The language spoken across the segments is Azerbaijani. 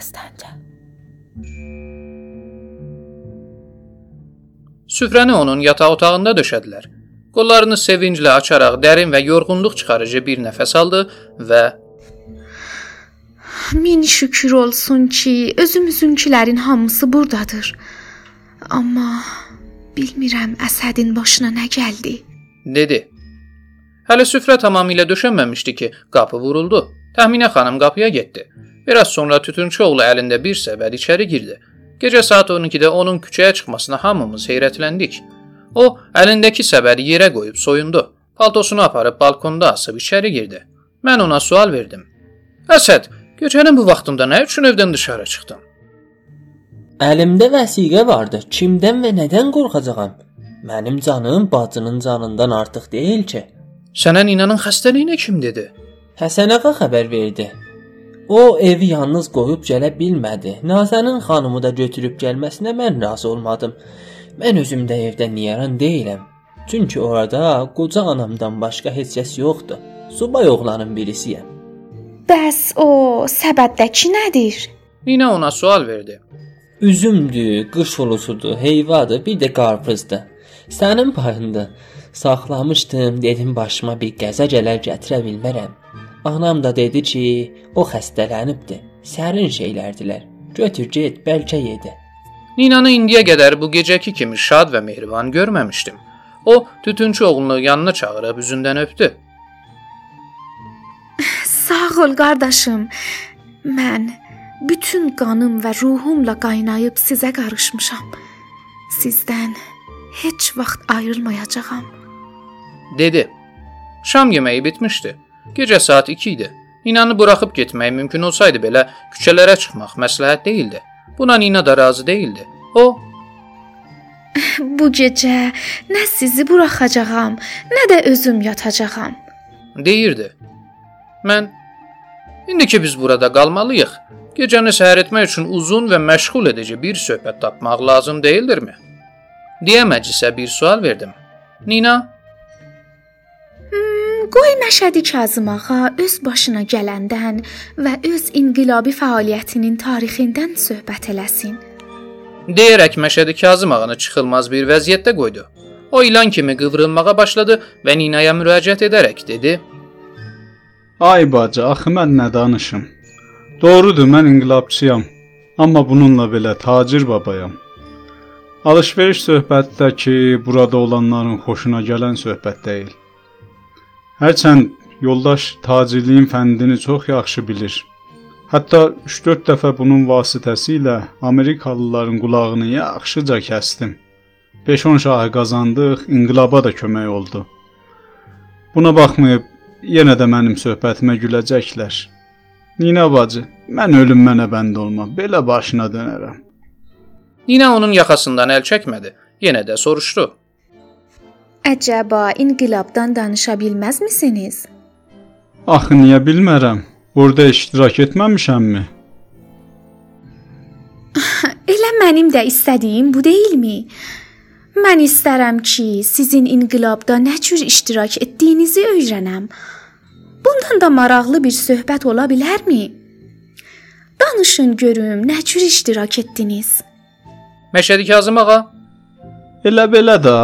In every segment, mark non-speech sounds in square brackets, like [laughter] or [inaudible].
birazdanca. Süfrəni onun yataq otağında döşədilər. Qollarını sevinclə açaraq dərin və yorğunluq çıxarıcı bir nəfəs aldı və Min şükür olsun ki, özümüzünkilərin hamısı burdadır. Amma bilmirəm Əsədin başına nə gəldi. dedi. Hələ süfrə tamamilə döşənməmişdi ki, qapı vuruldu. Təxminə xanım qapıya getdi. Biraz sonra tütünçü oğlu əlində bir səbət içəri girdi. Gecə saat 12-də onun küçəyə çıxmasına hamımız heyrətləndik. O, əlindəki səbəti yerə qoyub soyundu. Paltosunu aparıb balkonda asıb içəri girdi. Mən ona sual verdim. Əsəd, gecənin bu vaxtında nə üçün evdən dışarı çıxdın? Əlimdə vəsiqə vardı. Kimdən və nədən qorxacağam? Mənim canım bacının canından artıq deyil ki. Sənə Ninanın xəstəliyini kim dedi? Həsən ağa xəbər verdi. O evi yalnız qoyub gələ bilmədi. Nazənin xanımı da götürüb gəlməsinə mən razı olmadım. Mən özüm də evdə niyaran deyiləm. Çünki orada qoca anamdan başqa heç kəs yoxdur. Subay oğlanın birisiyəm. Bəs o səbətdəki nədir? Nina ona sual verdi. Üzümdür, qış ulusudur, heyvadır, bir də qarpızdır. Sənin payındır. Saxlamışdım, dedim başıma bir qəza gələr gətirə bilmərəm. Anam da dedi ki, o xəstələnibdi. Sərin şeylərdilər. Götür get, bəlkə yedi. Ninanı indiyə qədər bu gecəki kimi şad və mehriban görməmişdim. O, tütünçü oğlunu yanına çağırıb üzündən öpdü. Sağ ol qardaşım. Mən bütün qanım və ruhumla qaynayıb sizə qarışmışam. Sizdən heç vaxt ayrılmayacağam. dedi. Şam yeməyi bitmişdi. Gecə saat 2 idi. Ninanı buraxıb getmək mümkün olsaydı belə küçələrə çıxmaq məsləhət değildi. Buna Nina da razı değildi. O, [laughs] Bu gecə nə sizi buraxacağam, nə də özüm yatacağam. deyirdi. Mən indi ki biz burada qalmalıyıq. Gecəni səhər etmək üçün uzun və məşğul edici bir söhbət tapmaq lazım deyildirmi? deyə məclisə bir sual verdim. Nina Qoy Məşədi Kazım ağa öz başına gələndən və öz inqilabi fəaliyyətinin tarixindən söhbət eləsin. deyərək Məşədi Kazım ağanı çıxılmaz bir vəziyyətdə qoydu. O ilan kimi qıvrılmağa başladı və Ninaya müraciət edərək dedi: Ay bacı, axı mən nə danışım? Doğrudur, mən inqilabçıyam. Amma bununla belə tacir babayam. Alış-veriş söhbəti də ki, burada olanların xoşuna gələn söhbət deyil. Hərçənd yoldaş tacirliyin fəndini çox yaxşı bilir. Hətta 3-4 dəfə bunun vasitəsilə Amerikalıların qulağını yaxşıca kəsdim. 5-10 şahı qazandıq, inqilaba da kömək oldu. Buna baxmayıb yenə də mənim söhbətimə güləcəklər. Nina bacı, mən ölüm mənə bənd olma, belə başına dönərəm. Nina onun yaxasından əl çəkmədi. Yenə də soruşdu. Əcəba inqilabdan danışa bilməzmisiniz? Axı niyə bilmərəm? Orda iştirak etməmişəmmi? [laughs] Elə mənim də istədiyim bu deyilmi? Mən istərəm ki, sizin inqilabda nə cür iştirak etdiyinizi öyrənəm. Bundan da maraqlı bir söhbət ola bilərmi? Danışın görüm, nə cür iştirak etdiniz? Məşədi Kazım ağa Elə belə də.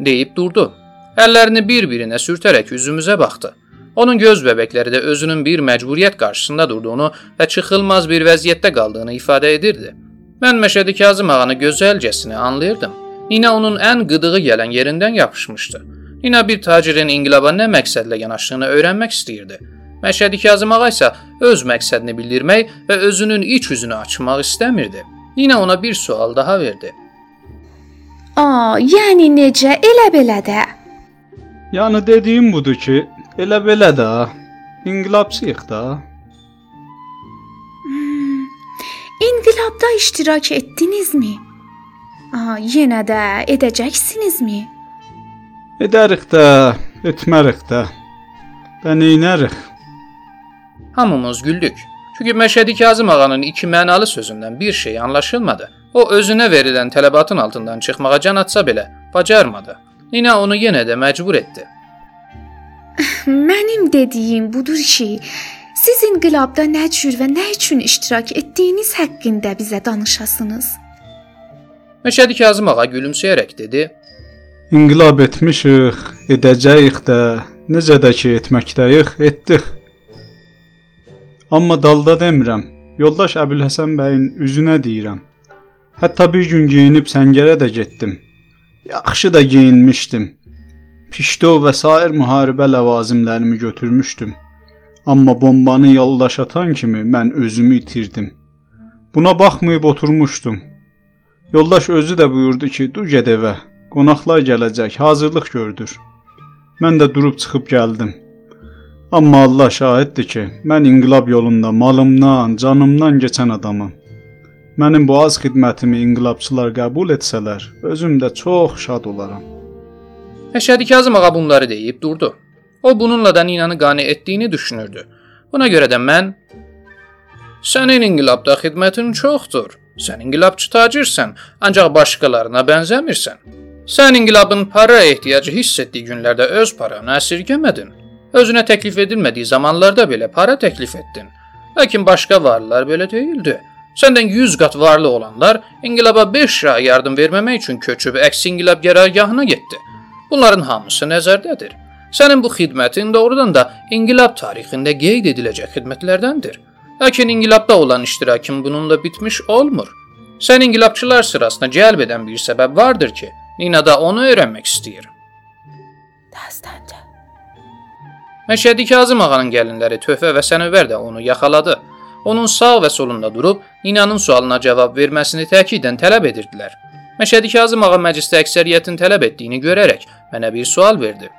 Deyib durdu. Əllərini bir-birinə sürtərək üzümüzə baxdı. Onun göz bəbəkləri də özünün bir məcburiyyət qarşısında durduğunu və çıxılmaz bir vəziyyətdə qaldığını ifadə edirdi. Mən Məşədi Kazım ağanı gözəlcəsinə anlayırdım. Nina onun ən qıdığı gələn yerindən yapışmışdı. Nina bir tacirin inqilaba nə məqsədlə yanaşdığını öyrənmək istəyirdi. Məşədi Kazım ağa isə öz məqsədini bildirmək və özünün iç üzünü açmaq istəmirdi. Nina ona bir sual daha verdi. Aa, yəni necə? Elə belə də. Yəni dediyim budur ki, elə belə də. İnqilabçıyıq da. İnqilabda iştirak etdinizmi? Aa, yenə də edəcəksinizmi? Edərik də, etmərik də. Və neynərik? Hamımız güldük. Çünki Məşədi Kazım ağanın iki mənalı sözündən bir şey anlaşılmadı. O özünə verilən tələbatın altından çıxmağa can atsa belə bacarmadı. Nina onu yenə də məcbur etdi. [laughs] Mənim dediyim budur ki, Siz inqilabda nə cür və nə üçün iştirak etdiyiniz haqqında bizə danışasınız. Məşədi Kazım ağa gülümsəyərək dedi: İnqilab etmişik, edəcəyik də, necə də ki etməkdəyik, etdik. Amma dalda demirəm. Yoldaş Əbülhəsən bəyin üzünə deyirəm. Hətta bir gün geyinib səngərə də getdim. Yaxşı da geyinmişdim. Pişto və sair müharibə ləvazimlərimi götürmüşdüm. Amma bombanı yoldaş atan kimi mən özümü itirdim. Buna baxmayıb oturmuşdum. Yoldaş özü də buyurdu ki, "Dur get evə. Qonaqlar gələcək, hazırlıq gördür." Mən də durub çıxıb gəldim. Amma Allah şahiddir ki, mən inqilab yolunda malımdan, canımdan keçən adamam. Mənim bu az xidmətimi inqilabçılar qəbul etsələr, özüm də çox şad olaram. Məşədi Kazım ağa bunları deyib durdu. O bununla da Ninanı qane etdiyini düşünürdü. Buna görə də mən Sənin inqilabda xidmətin çoxdur. Sən inqilabçı tacirsən, ancaq başqalarına bənzəmirsən. Sən inqilabın para ehtiyacı hiss etdiyi günlərdə öz paranı əsirgəmədin. Özünə təklif edilmədiyi zamanlarda belə para təklif etdin. Lakin başqa varlılar belə deyildi. Səndən 100 qat varlı olanlar inqilaba 5 şah yardım verməmək üçün köçüb əks inqilab qərargahına getdi. Bunların hamısı nəzərdədir. Sənin bu xidmətin doğrudan da inqilab tarixində qeyd ediləcək xidmətlərdəndir. Lakin inqilabda olan iştirakin bununla bitmiş olmur. Sən inqilabçılar sırasına cəlb edən bir səbəb vardır ki, Nina da onu öyrənmək istəyir. Dastanca. Məşədi Kazım ağanın gəlinləri Töhfə və Sənövər də onu yaxaladı. Onun sağ və solunda durub Ninanın sualına cavab verməsini təkiddən tələb edirdilər. Məşədi Kazım ağa məclisdə əksəriyyətin tələb etdiyini görərək mənə bir sual verdi.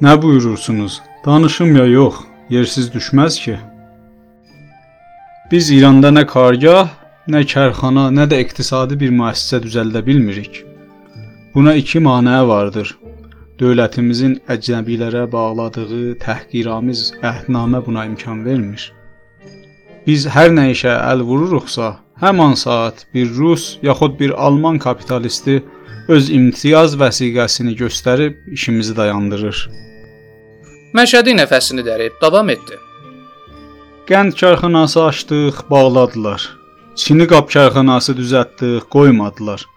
Nə buyurursunuz? Danışım ya yox, yersiz düşməz ki. Biz İranda nə kargah, nə kərxana, nə də iqtisadi bir müəssisə düzəldə bilmirik. Buna iki mənə vardır. Dövlətimizin əcnəbilərə bağladığı təhqiramiz əhdnamə buna imkan vermir. Biz hər nə işə əl vururuqsa, həmin saat bir rus yaxud bir alman kapitalisti öz imtiyaz vəsiqəsini göstərib işimizi dayandırır. Məşədi nəfəsini dərib davam etdi. Qənd karxanası açdıq, bağladılar. Çini qab karxanası düzəltdik, qoymadılar.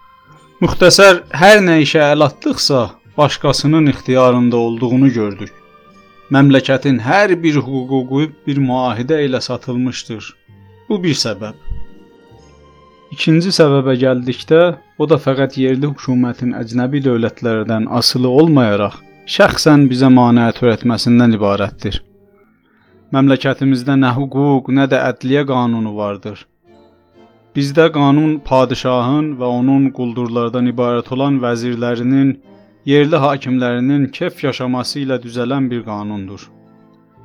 Müxtəsər hər nə işə əl atdıqsa, başqasının ixtiyarında olduğunu gördük. Məmləkətin hər bir hüququ bir müahidə ilə satılmışdır. Bu bir səbəb. İkinci səbəbə gəldikdə, o da fəqət yerli hökumətin əcnəbi dövlətlərdən asılı olmayaraq şəxsən bizə maneə törətməsindən ibarətdir. Məmləkətimizdə nə hüquq, nə də ədliyyə qanunu vardır. Bizdə qanun padşahın və onun quldurlardan ibarət olan vəzirlərinin, yerli hakimlərinin kef yaşaması ilə düzələn bir qanundur.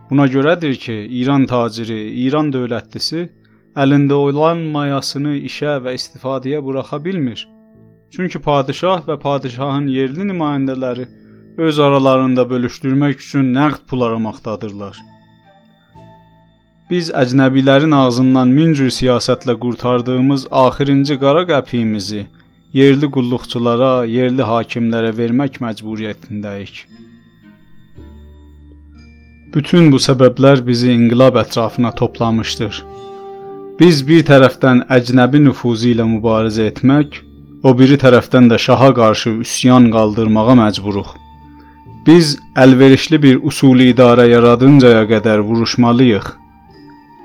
Buna görədir ki, İran taciri, İran dövlətlisi əlində olan mayasını işə və istifadəyə buraxa bilmir. Çünki padşah və padşahın yerli nümayəndələri öz aralarında bölüşdürmək üçün nəqd pul aramaqdadırlar. Biz əcnəbilərin ağzından min cür siyasətlə qurtardığımız axırıncı qara qəpiyimizi yerli qulluqçulara, yerli hakimlərə vermək məcburiyyətindəyik. Bütün bu səbəblər bizi inqilab ətrafına toplamışdır. Biz bir tərəfdən əcnəbi nüfuzu ilə mübarizə etmək, o biri tərəfdən də şaha qarşı üsyan qaldırmağa məcburuq. Biz əlverişli bir usuli idarə yaradıncaya qədər vuruşmalıyıq.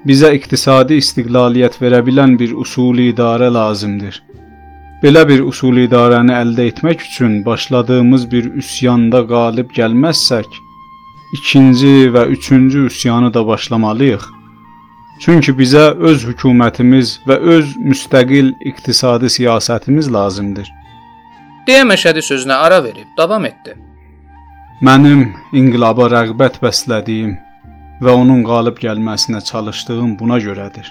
Bizə iqtisadi istiqlaliyyət verə bilən bir usuli idarə lazımdır. Belə bir usuli idarəni əldə etmək üçün başladığımız bir üsyanda qalib gəlməzsək, ikinci və üçüncü üsyanı da başlamalıyıq. Çünki bizə öz hökumətimiz və öz müstəqil iqtisadi siyasətimiz lazımdır. Deyə Məşədi sözünə ara verib davam etdi. Mənim inqilaba rəğbət bəslədiyim və onun qalib gəlməsinə çalışdığım buna görədir.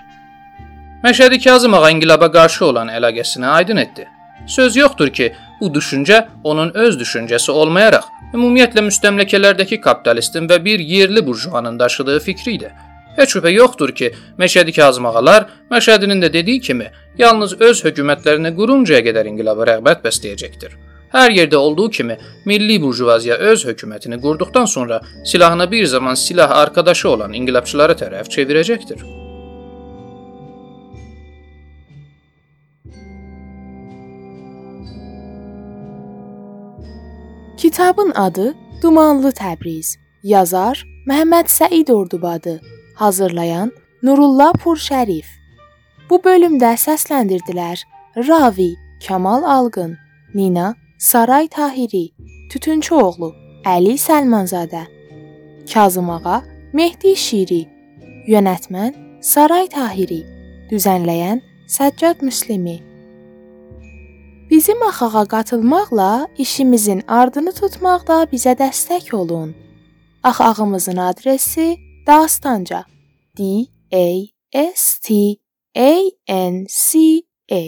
Məşədi Kazım ağa inqilaba qarşı olan əlaqəsini aydın etdi. Söz yoxdur ki, bu düşüncə onun öz düşüncəsi olmayaraq ümumiyyətlə müstəmləkələrdəki kapitalistin və bir yerli burjuanın daşıdığı fikri idi. Heç şübhə yoxdur ki, Məşədi Kazım ağalar Məşədinin də dediyi kimi yalnız öz hökumətlərini quruncaya qədər inqilaba rəğbət bəsləyəcəkdir. Hər yerdə olduğu kimi milli burjuaziya öz hökumətini qurduqdan sonra silahını bir zaman silah arkadaşı olan inqilabçılara tərəf çevirəcəkdir. Kitabın adı Dumanlı Təbriz. Yazar Məhəmməd Səid Ordubadı. Hazırlayan Nurullah Purşərif. Bu bölümdə səsləndirdilər: Ravi Kamal Alqın, Nina Saray Tahiri, Tütünçüoğlu Əli Səlmanzadə, Kazım ağa Mehdi Şiri, yönetmən Saray Tahiri, düzənləyən Səccad Müslimi. Bizim axağa qatılmaqla işimizin ardını tutmaqda bizə dəstək olun. Axağımızın adresi Dastanca. D A S T A N C A